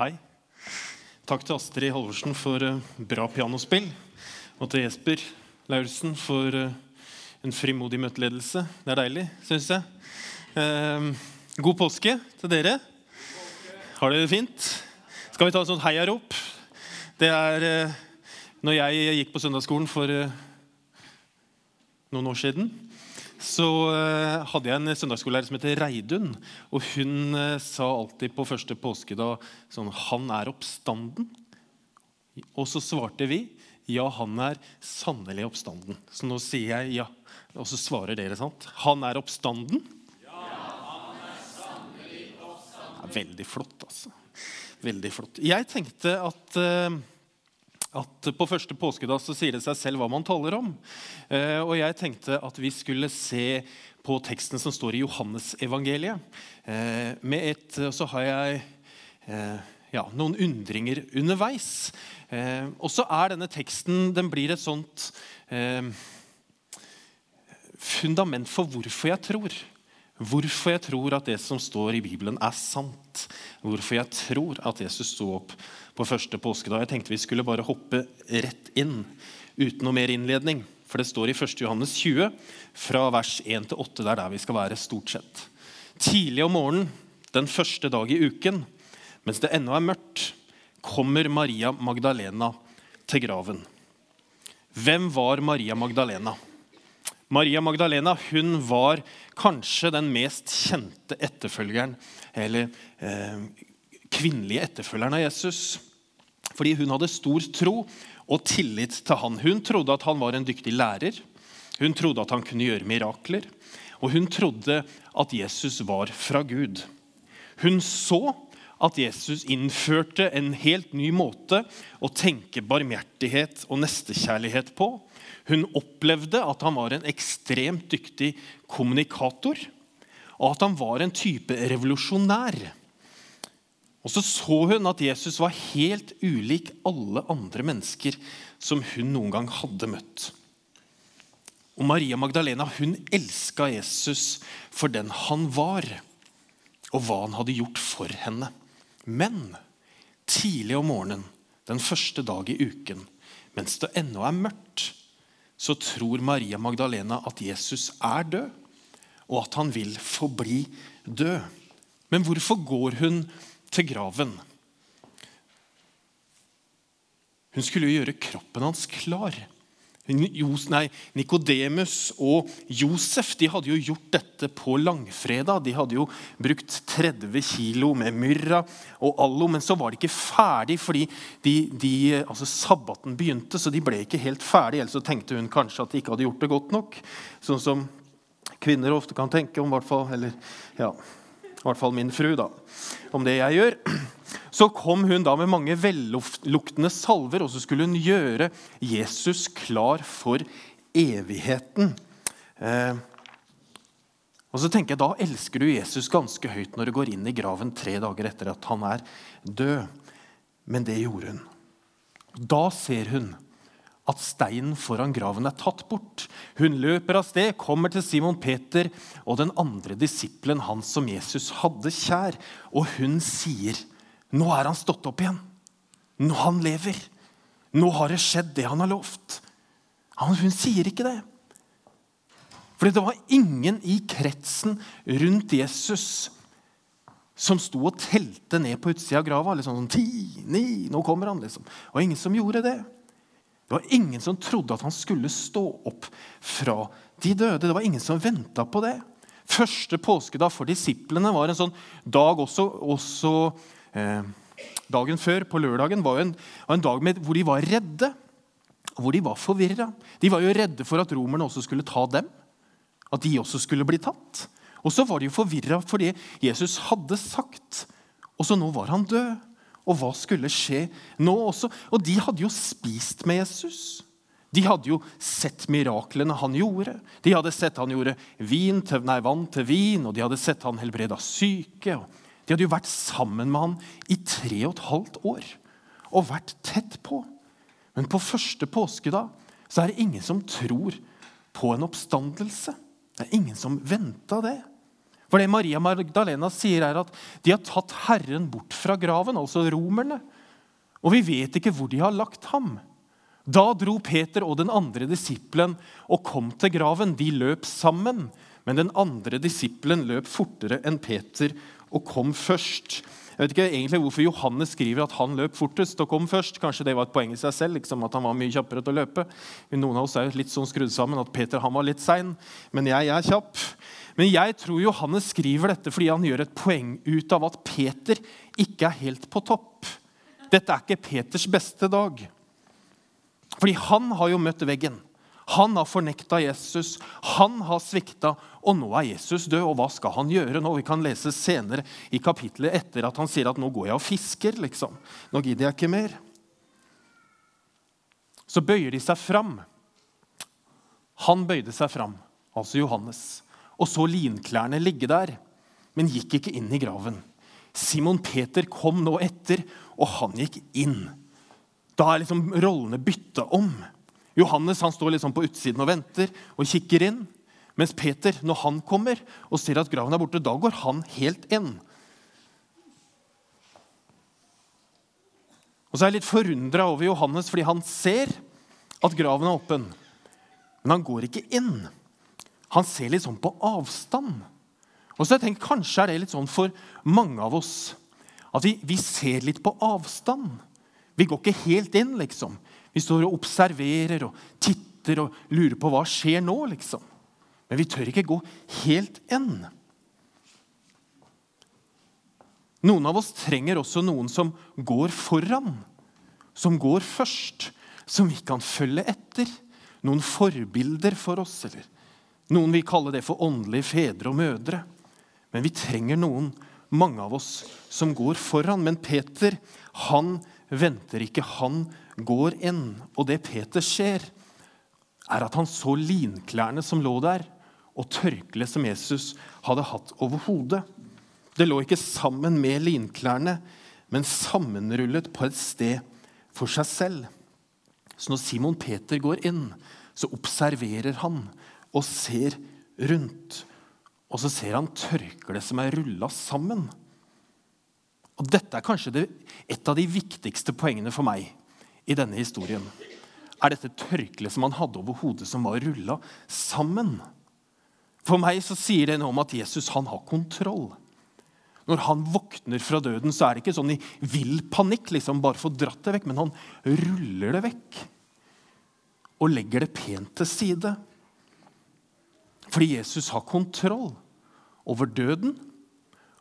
Hei. Takk til Astrid Halvorsen for eh, bra pianospill. Og til Jesper Lauritzen for eh, en frimodig møteledelse. Det er deilig, syns jeg. Eh, god påske til dere. Har dere det fint? Skal vi ta et sånt heiarop? Det er eh, Når jeg gikk på søndagsskolen for noen år siden, så eh, hadde jeg en søndagsskolelærer som heter Reidun. Og hun eh, sa alltid på første påskedag sånn 'Han er oppstanden'. Og så svarte vi ja, han er sannelig oppstanden. Så nå sier jeg ja, og så svarer dere sant. Han er oppstanden. Ja, han er sannelig oppstanden. Ja, veldig flott, altså. Veldig flott. Jeg tenkte at, eh, at på første påskedag så sier det seg selv hva man taler om. Eh, og jeg tenkte at vi skulle se på teksten som står i Johannesevangeliet. Eh, med et, så har jeg ja, noen undringer underveis. Eh, og så er denne teksten den blir et sånt eh, fundament for hvorfor jeg tror. Hvorfor jeg tror at det som står i Bibelen, er sant. Hvorfor jeg tror at Jesus sto opp på første påskedag. Jeg tenkte vi skulle bare hoppe rett inn uten noe mer innledning. For det står i 1. Johannes 20, fra vers 1 til 8. Det er der vi skal være stort sett. Tidlig om morgenen den første dag i uken, mens det ennå er mørkt, kommer Maria Magdalena til graven. Hvem var Maria Magdalena? Maria Magdalena hun var kanskje den mest kjente etterfølgeren, eller eh, kvinnelige etterfølgeren av Jesus. Fordi hun hadde stor tro og tillit til han. Hun trodde at han var en dyktig lærer. Hun trodde at han kunne gjøre mirakler. Og hun trodde at Jesus var fra Gud. Hun så at Jesus innførte en helt ny måte å tenke barmhjertighet og nestekjærlighet på. Hun opplevde at han var en ekstremt dyktig kommunikator, og at han var en type revolusjonær. Og så så hun at Jesus var helt ulik alle andre mennesker som hun noen gang hadde møtt. Og Maria Magdalena hun elska Jesus for den han var, og hva han hadde gjort for henne. Men tidlig om morgenen den første dag i uken, mens det ennå er mørkt, så tror Maria Magdalena at Jesus er død, og at han vil forbli død. Men hvorfor går hun til graven? Hun skulle jo gjøre kroppen hans klar. Nikodemus og Josef de hadde jo gjort dette på langfredag. De hadde jo brukt 30 kilo med myrra og allo, men så var de ikke ferdig fordi de, de, altså sabbaten begynte, så de ble ikke helt ferdig. Ellers så tenkte hun kanskje at de ikke hadde gjort det godt nok. Sånn som kvinner ofte kan tenke om, hvert fall, eller ja, i hvert fall min fru, da, om det jeg gjør. Så kom hun da med mange velluktende salver, og så skulle hun gjøre Jesus klar for evigheten. Eh, og så tenker jeg, Da elsker du Jesus ganske høyt når du går inn i graven tre dager etter at han er død. Men det gjorde hun. Da ser hun at steinen foran graven er tatt bort. Hun løper av sted, kommer til Simon Peter og den andre disippelen hans som Jesus hadde kjær, og hun sier nå er han stått opp igjen. Nå han lever. Nå har det skjedd, det han har lovt. Hun sier ikke det. For det var ingen i kretsen rundt Jesus som sto og telte ned på utsida av grava. Liksom sånn, ti, ni, nå kommer han, liksom. Og ingen som gjorde det. Det var ingen som trodde at han skulle stå opp fra de døde. Det var ingen som venta på det. Første påskedag for disiplene var en sånn dag også, også dagen før, på lørdagen, var en, en dag med, hvor de var redde. Hvor de var forvirra. De var jo redde for at romerne også skulle ta dem. At de også skulle bli tatt. Og så var de jo forvirra fordi Jesus hadde sagt. Og så nå var han død. Og hva skulle skje nå også? Og de hadde jo spist med Jesus. De hadde jo sett miraklene han gjorde. De hadde sett han gjorde til, nei, vann til vin, og de hadde sett han helbreda syke. og de hadde jo vært sammen med han i tre og et halvt år og vært tett på. Men på første påskedag så er det ingen som tror på en oppstandelse. Det er ingen som venta det. For det Maria Magdalena sier, er at de har tatt Herren bort fra graven, altså romerne. Og vi vet ikke hvor de har lagt ham. Da dro Peter og den andre disippelen og kom til graven. De løp sammen, men den andre disippelen løp fortere enn Peter og kom først. Jeg vet ikke egentlig hvorfor Johannes skriver at han løp fortest og kom først. Kanskje det var et poeng i seg selv, liksom, at han var mye kjappere til å løpe. Noen av oss er litt sånn skrudd sammen at Peter han var litt sein, men jeg er kjapp. Men jeg tror Johannes skriver dette fordi han gjør et poeng ut av at Peter ikke er helt på topp. Dette er ikke Peters beste dag. Fordi han har jo møtt veggen. Han har fornekta Jesus, han har svikta, og nå er Jesus død. Og hva skal han gjøre nå? Vi kan lese senere i kapittelet etter at han sier at nå går jeg og fisker. liksom. Nå gidder jeg ikke mer. Så bøyer de seg fram. Han bøyde seg fram, altså Johannes, og så linklærne ligge der, men gikk ikke inn i graven. Simon Peter kom nå etter, og han gikk inn. Da er liksom rollene bytta om. Johannes han står liksom på utsiden og venter og kikker inn. Mens Peter, når han kommer og ser at graven er borte, da går han helt inn. Og så er jeg litt forundra over Johannes, fordi han ser at graven er åpen. Men han går ikke inn. Han ser litt sånn på avstand. Og så har jeg tenkt, Kanskje er det litt sånn for mange av oss at vi, vi ser litt på avstand. Vi går ikke helt inn, liksom. Vi står og observerer og titter og lurer på hva skjer nå, liksom. Men vi tør ikke gå helt enn. Noen av oss trenger også noen som går foran, som går først, som vi kan følge etter. Noen forbilder for oss, eller noen vil kalle det for åndelige fedre og mødre. Men vi trenger noen, mange av oss, som går foran. Men Peter, han venter ikke. Han går enn. Og det Peter ser, er at han så linklærne som lå der, og tørkleet som Jesus hadde hatt over hodet. Det lå ikke sammen med linklærne, men sammenrullet på et sted for seg selv. Så når Simon Peter går inn, så observerer han og ser rundt. Og så ser han tørkleet som er rulla sammen. Og Dette er kanskje det, et av de viktigste poengene for meg i denne historien. Er dette tørkleet som han hadde over hodet, som var rulla sammen. For meg så sier det noe om at Jesus han har kontroll. Når han våkner fra døden, så er det ikke sånn i vill panikk, liksom bare få dratt det vekk, men han ruller det vekk og legger det pent til side. Fordi Jesus har kontroll over døden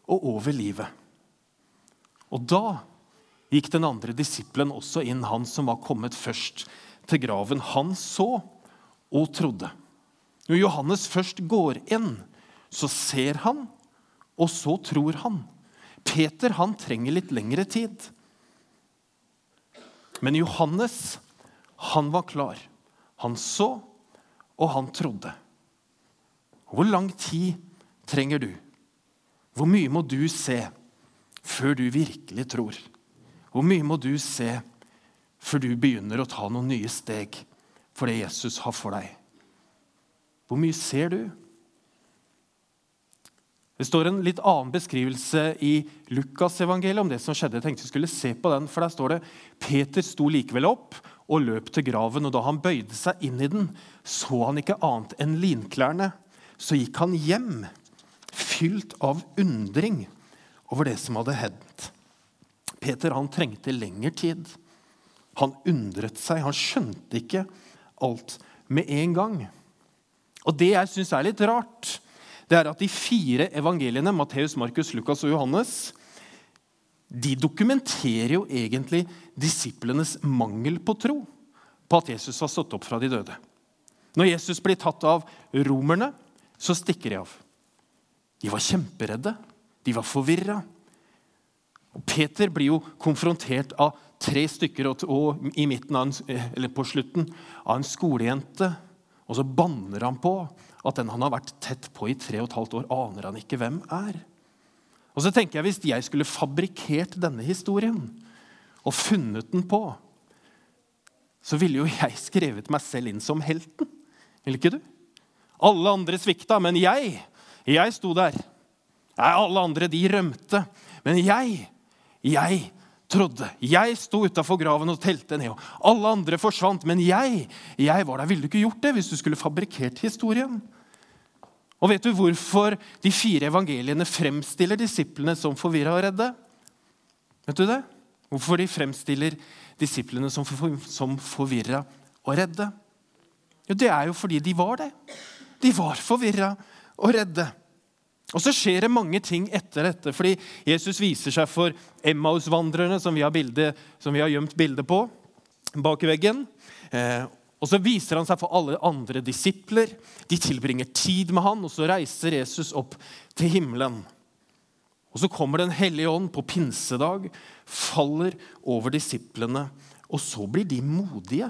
og over livet. Og da gikk den andre disippelen også inn, han som var kommet først til graven. Han så og trodde. Når Johannes først går inn, så ser han, og så tror han. Peter han trenger litt lengre tid. Men Johannes, han var klar. Han så, og han trodde. Hvor lang tid trenger du? Hvor mye må du se? før du virkelig tror? Hvor mye må du se før du begynner å ta noen nye steg for det Jesus har for deg? Hvor mye ser du? Det står en litt annen beskrivelse i Lukas-evangeliet om det som skjedde. Jeg tenkte vi skulle se på den, for Der står det Peter sto likevel opp og løp til graven. og Da han bøyde seg inn i den, så han ikke annet enn linklærne. Så gikk han hjem, fylt av undring over det som hadde hendt. Peter han trengte lengre tid. Han undret seg. Han skjønte ikke alt med en gang. Og Det jeg syns er litt rart, det er at de fire evangeliene, Matteus, Markus, Lukas og Johannes, de dokumenterer jo egentlig disiplenes mangel på tro på at Jesus har stått opp fra de døde. Når Jesus blir tatt av romerne, så stikker de av. De var kjemperedde. De var forvirra. Peter blir jo konfrontert av tre stykker og, og i midten en, eller på slutten av en skolejente. Og så banner han på at den han har vært tett på i tre og et halvt år, aner han ikke hvem er. Og så tenker jeg Hvis jeg skulle fabrikkert denne historien og funnet den på, så ville jo jeg skrevet meg selv inn som helten. Ville ikke du? Alle andre svikta, men jeg, jeg sto der. Nei, alle andre de rømte. Men jeg, jeg trodde. Jeg sto utafor graven og telte ned. og Alle andre forsvant, men jeg, jeg var der. Ville du ikke gjort det hvis du skulle fabrikkert historien? Og vet du hvorfor de fire evangeliene fremstiller disiplene som forvirra og redde? Vet du det? Hvorfor de fremstiller disiplene som, for, som forvirra og redde? Jo, Det er jo fordi de var det. De var forvirra og redde. Og så skjer det mange ting etter dette, fordi Jesus viser seg for Emmaus-vandrerne, som, som, vi har gjemt bilde på bak veggen. Eh, og så viser han seg for alle andre disipler. De tilbringer tid med han, og så reiser Jesus opp til himmelen. Og Så kommer Den hellige ånd på pinsedag, faller over disiplene. Og så blir de modige.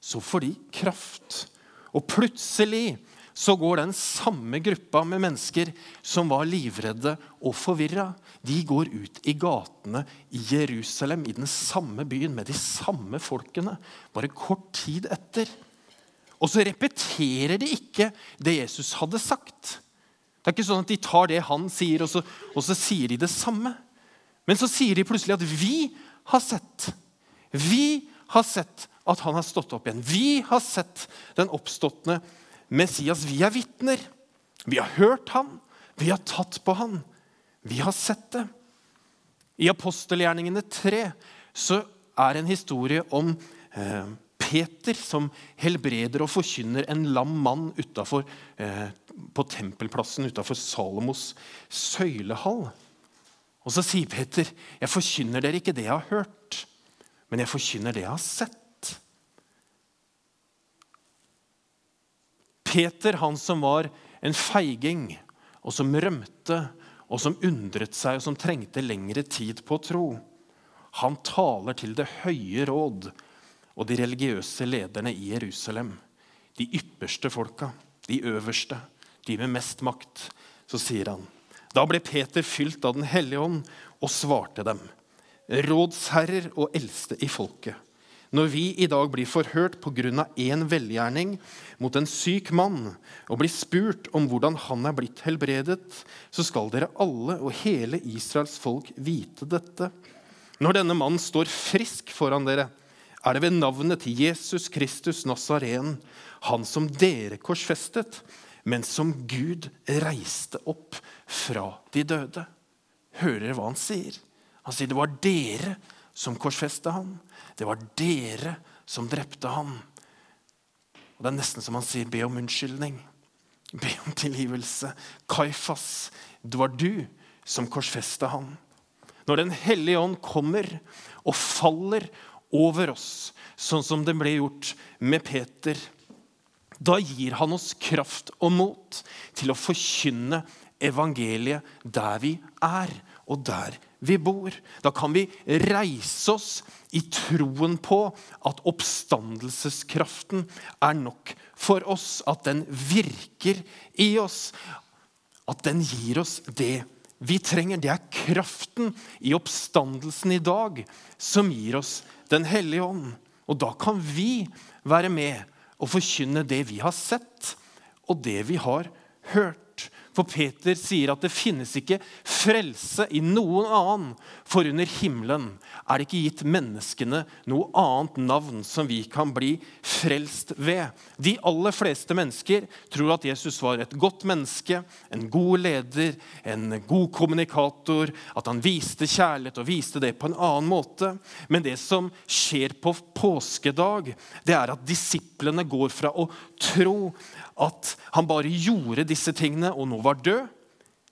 Så får de kraft. Og plutselig så går den samme gruppa med mennesker som var livredde og forvirra, de går ut i gatene i Jerusalem, i den samme byen, med de samme folkene, bare kort tid etter. Og så repeterer de ikke det Jesus hadde sagt. Det er ikke sånn at de tar det han sier, og så, og så sier de det samme. Men så sier de plutselig at 'vi har sett'. Vi har sett at han har stått opp igjen. Vi har sett den oppståttende Messias, vi er vitner. Vi har hørt han, vi har tatt på han, Vi har sett det. I apostelgjerningene 3 så er en historie om eh, Peter som helbreder og forkynner en lam mann utenfor, eh, på tempelplassen utafor Salomos søylehall. Og så sier Peter, 'Jeg forkynner dere ikke det jeg har hørt, men jeg forkynner det jeg har sett.' Peter, han som var en feiging, og som rømte, og som undret seg, og som trengte lengre tid på å tro, han taler til det høye råd og de religiøse lederne i Jerusalem. De ypperste folka, de øverste, de med mest makt. Så sier han Da ble Peter fylt av Den hellige ånd og svarte dem. Rådsherrer og eldste i folket. Når vi i dag blir forhørt pga. én velgjerning mot en syk mann, og blir spurt om hvordan han er blitt helbredet, så skal dere alle og hele Israels folk vite dette. Når denne mannen står frisk foran dere, er det ved navnet til Jesus Kristus Nazaren, han som dere korsfestet, men som Gud reiste opp fra de døde. Hører dere hva han sier? Han sier det var dere som korsfesta ham. Det var dere som drepte ham. Og Det er nesten som han sier, be om unnskyldning. Be om tilgivelse. Kaifas, det var du som korsfesta ham. Når Den hellige ånd kommer og faller over oss, sånn som det ble gjort med Peter, da gir han oss kraft og mot til å forkynne evangeliet der vi er, og der vi bor. Da kan vi reise oss i troen på at oppstandelseskraften er nok for oss. At den virker i oss. At den gir oss det vi trenger. Det er kraften i oppstandelsen i dag som gir oss Den hellige ånd. Og da kan vi være med og forkynne det vi har sett, og det vi har hørt. For Peter sier at det finnes ikke frelse i noen annen, for under himmelen er det ikke gitt menneskene noe annet navn som vi kan bli frelst ved. De aller fleste mennesker tror at Jesus var et godt menneske, en god leder, en god kommunikator, at han viste kjærlighet og viste det på en annen måte. Men det som skjer på påskedag, det er at disiplene går fra å tro at han bare gjorde disse tingene og nå var død,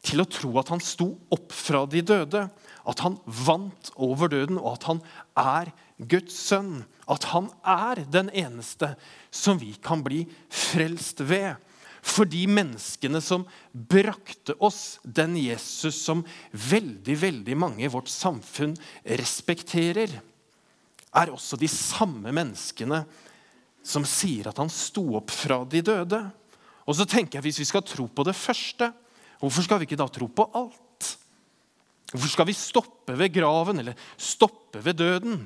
til å tro at han sto opp fra de døde. At han vant over døden, og at han er Guds sønn. At han er den eneste som vi kan bli frelst ved. For de menneskene som brakte oss den Jesus som veldig veldig mange i vårt samfunn respekterer, er også de samme menneskene som sier at han sto opp fra de døde. Og så tenker jeg, Hvis vi skal tro på det første, hvorfor skal vi ikke da tro på alt? Hvorfor skal vi stoppe ved graven eller stoppe ved døden?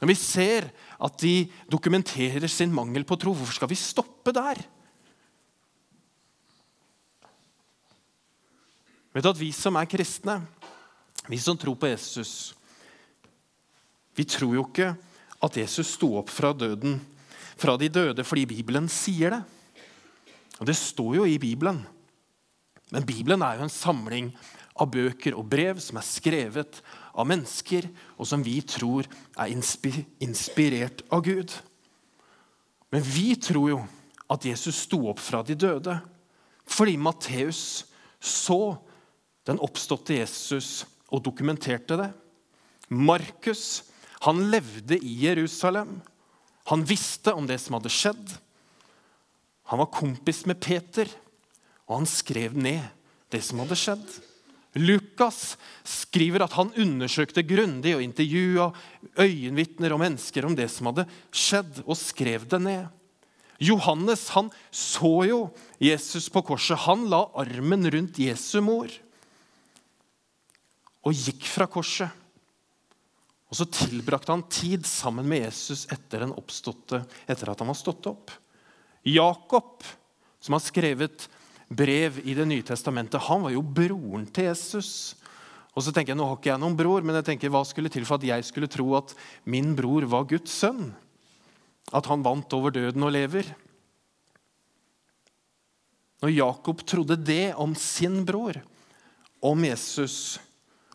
Når vi ser at de dokumenterer sin mangel på tro, hvorfor skal vi stoppe der? Vet du at Vi som er kristne, vi som tror på Jesus, vi tror jo ikke at Jesus sto opp fra døden, fra de døde fordi Bibelen sier det. Og Det står jo i Bibelen. Men Bibelen er jo en samling av bøker og brev som er skrevet av mennesker, og som vi tror er inspirert av Gud. Men vi tror jo at Jesus sto opp fra de døde fordi Matteus så den oppståtte Jesus og dokumenterte det. Markus han levde i Jerusalem. Han visste om det som hadde skjedd. Han var kompis med Peter, og han skrev ned det som hadde skjedd. Lukas skriver at han undersøkte grundig og intervjua øyenvitner og mennesker om det som hadde skjedd, og skrev det ned. Johannes han så jo Jesus på korset. Han la armen rundt Jesu mor og gikk fra korset. Og Så tilbrakte han tid sammen med Jesus etter, oppståtte, etter at han var stått opp. Jakob, som har skrevet brev i Det nye testamentet, han var jo broren til Jesus. Og så tenker jeg, Nå har ikke jeg noen bror, men jeg tenker, hva skulle til for at jeg skulle tro at min bror var Guds sønn? At han vant over døden og lever? Når Jakob trodde det om sin bror, om Jesus,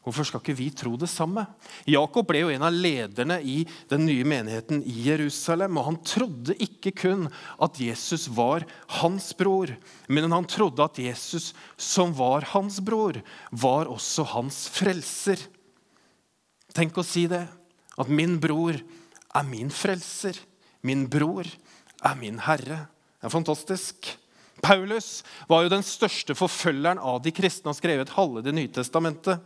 Hvorfor skal ikke vi tro det samme? Jakob ble jo en av lederne i den nye menigheten i Jerusalem. og Han trodde ikke kun at Jesus var hans bror, men han trodde at Jesus, som var hans bror, var også hans frelser. Tenk å si det. At min bror er min frelser. Min bror er min herre. Det er fantastisk. Paulus var jo den største forfølgeren av de kristne og skrevet halve Det nye testamentet.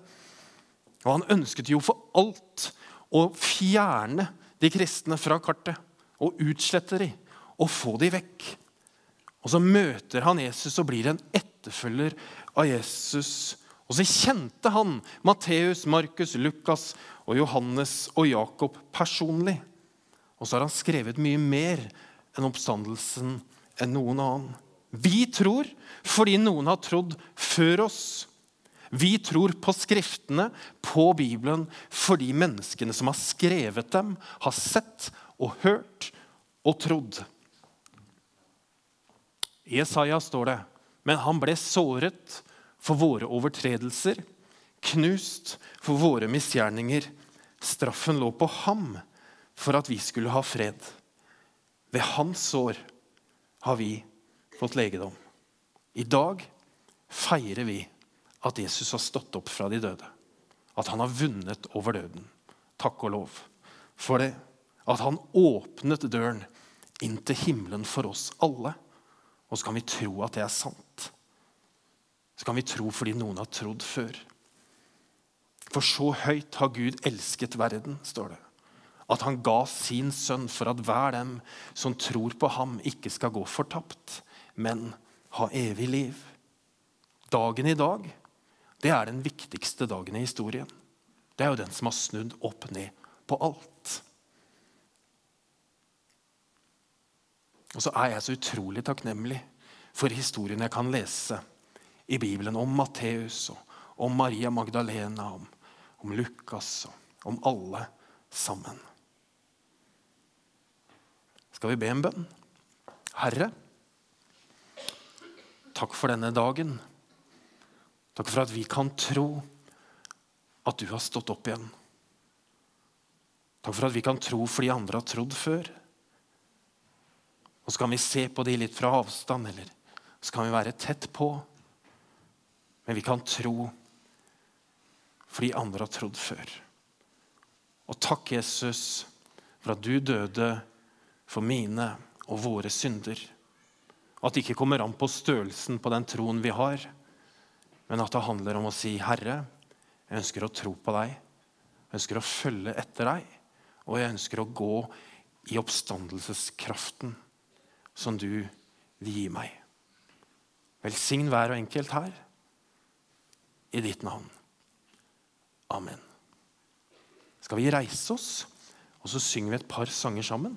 Og han ønsket jo for alt å fjerne de kristne fra kartet og utslette dem og få dem vekk. Og så møter han Jesus og blir en etterfølger av Jesus. Og så kjente han Matteus, Markus, Lukas og Johannes og Jakob personlig. Og så har han skrevet mye mer enn oppstandelsen enn noen annen. Vi tror fordi noen har trodd før oss. Vi tror på Skriftene, på Bibelen, fordi menneskene som har skrevet dem, har sett og hørt og trodd. I Jesaja står det men han ble såret for våre overtredelser, knust for våre misgjerninger. Straffen lå på ham for at vi skulle ha fred. Ved hans sår har vi fått legedom. I dag feirer vi at Jesus har stått opp fra de døde. At han har vunnet over døden. Takk og lov for det. At han åpnet døren inn til himmelen for oss alle. Og så kan vi tro at det er sant. Så kan vi tro fordi noen har trodd før. For så høyt har Gud elsket verden, står det. At han ga sin sønn for at hver dem som tror på ham, ikke skal gå fortapt, men ha evig liv. Dagen i dag det er den viktigste dagen i historien. Det er jo den som har snudd opp ned på alt. Og så er jeg så utrolig takknemlig for historien jeg kan lese i Bibelen om Matteus, om Maria Magdalena, om, om Lukas, om alle sammen. Skal vi be en bønn? Herre, takk for denne dagen. Takk for at vi kan tro at du har stått opp igjen. Takk for at vi kan tro fordi andre har trodd før. Og så kan vi se på de litt fra avstand, eller så kan vi være tett på. Men vi kan tro fordi andre har trodd før. Og takk, Jesus, for at du døde for mine og våre synder. At det ikke kommer an på størrelsen på den troen vi har, men at det handler om å si, 'Herre, jeg ønsker å tro på deg.' 'Jeg ønsker å følge etter deg.' Og jeg ønsker å gå i oppstandelseskraften som du vil gi meg. Velsign hver og enkelt her i ditt navn. Amen. Skal vi reise oss, og så synger vi et par sanger sammen?